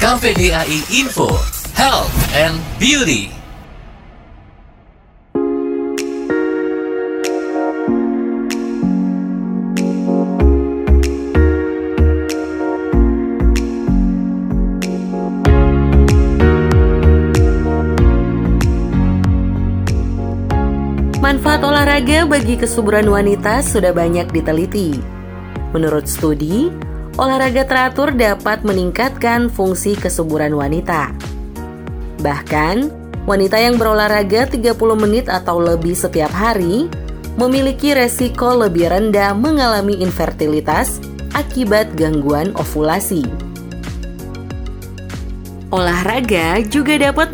KPDAI Info, Health and Beauty. Manfaat olahraga bagi kesuburan wanita sudah banyak diteliti. Menurut studi, olahraga teratur dapat meningkatkan fungsi kesuburan wanita. Bahkan, wanita yang berolahraga 30 menit atau lebih setiap hari memiliki resiko lebih rendah mengalami infertilitas akibat gangguan ovulasi. Olahraga juga dapat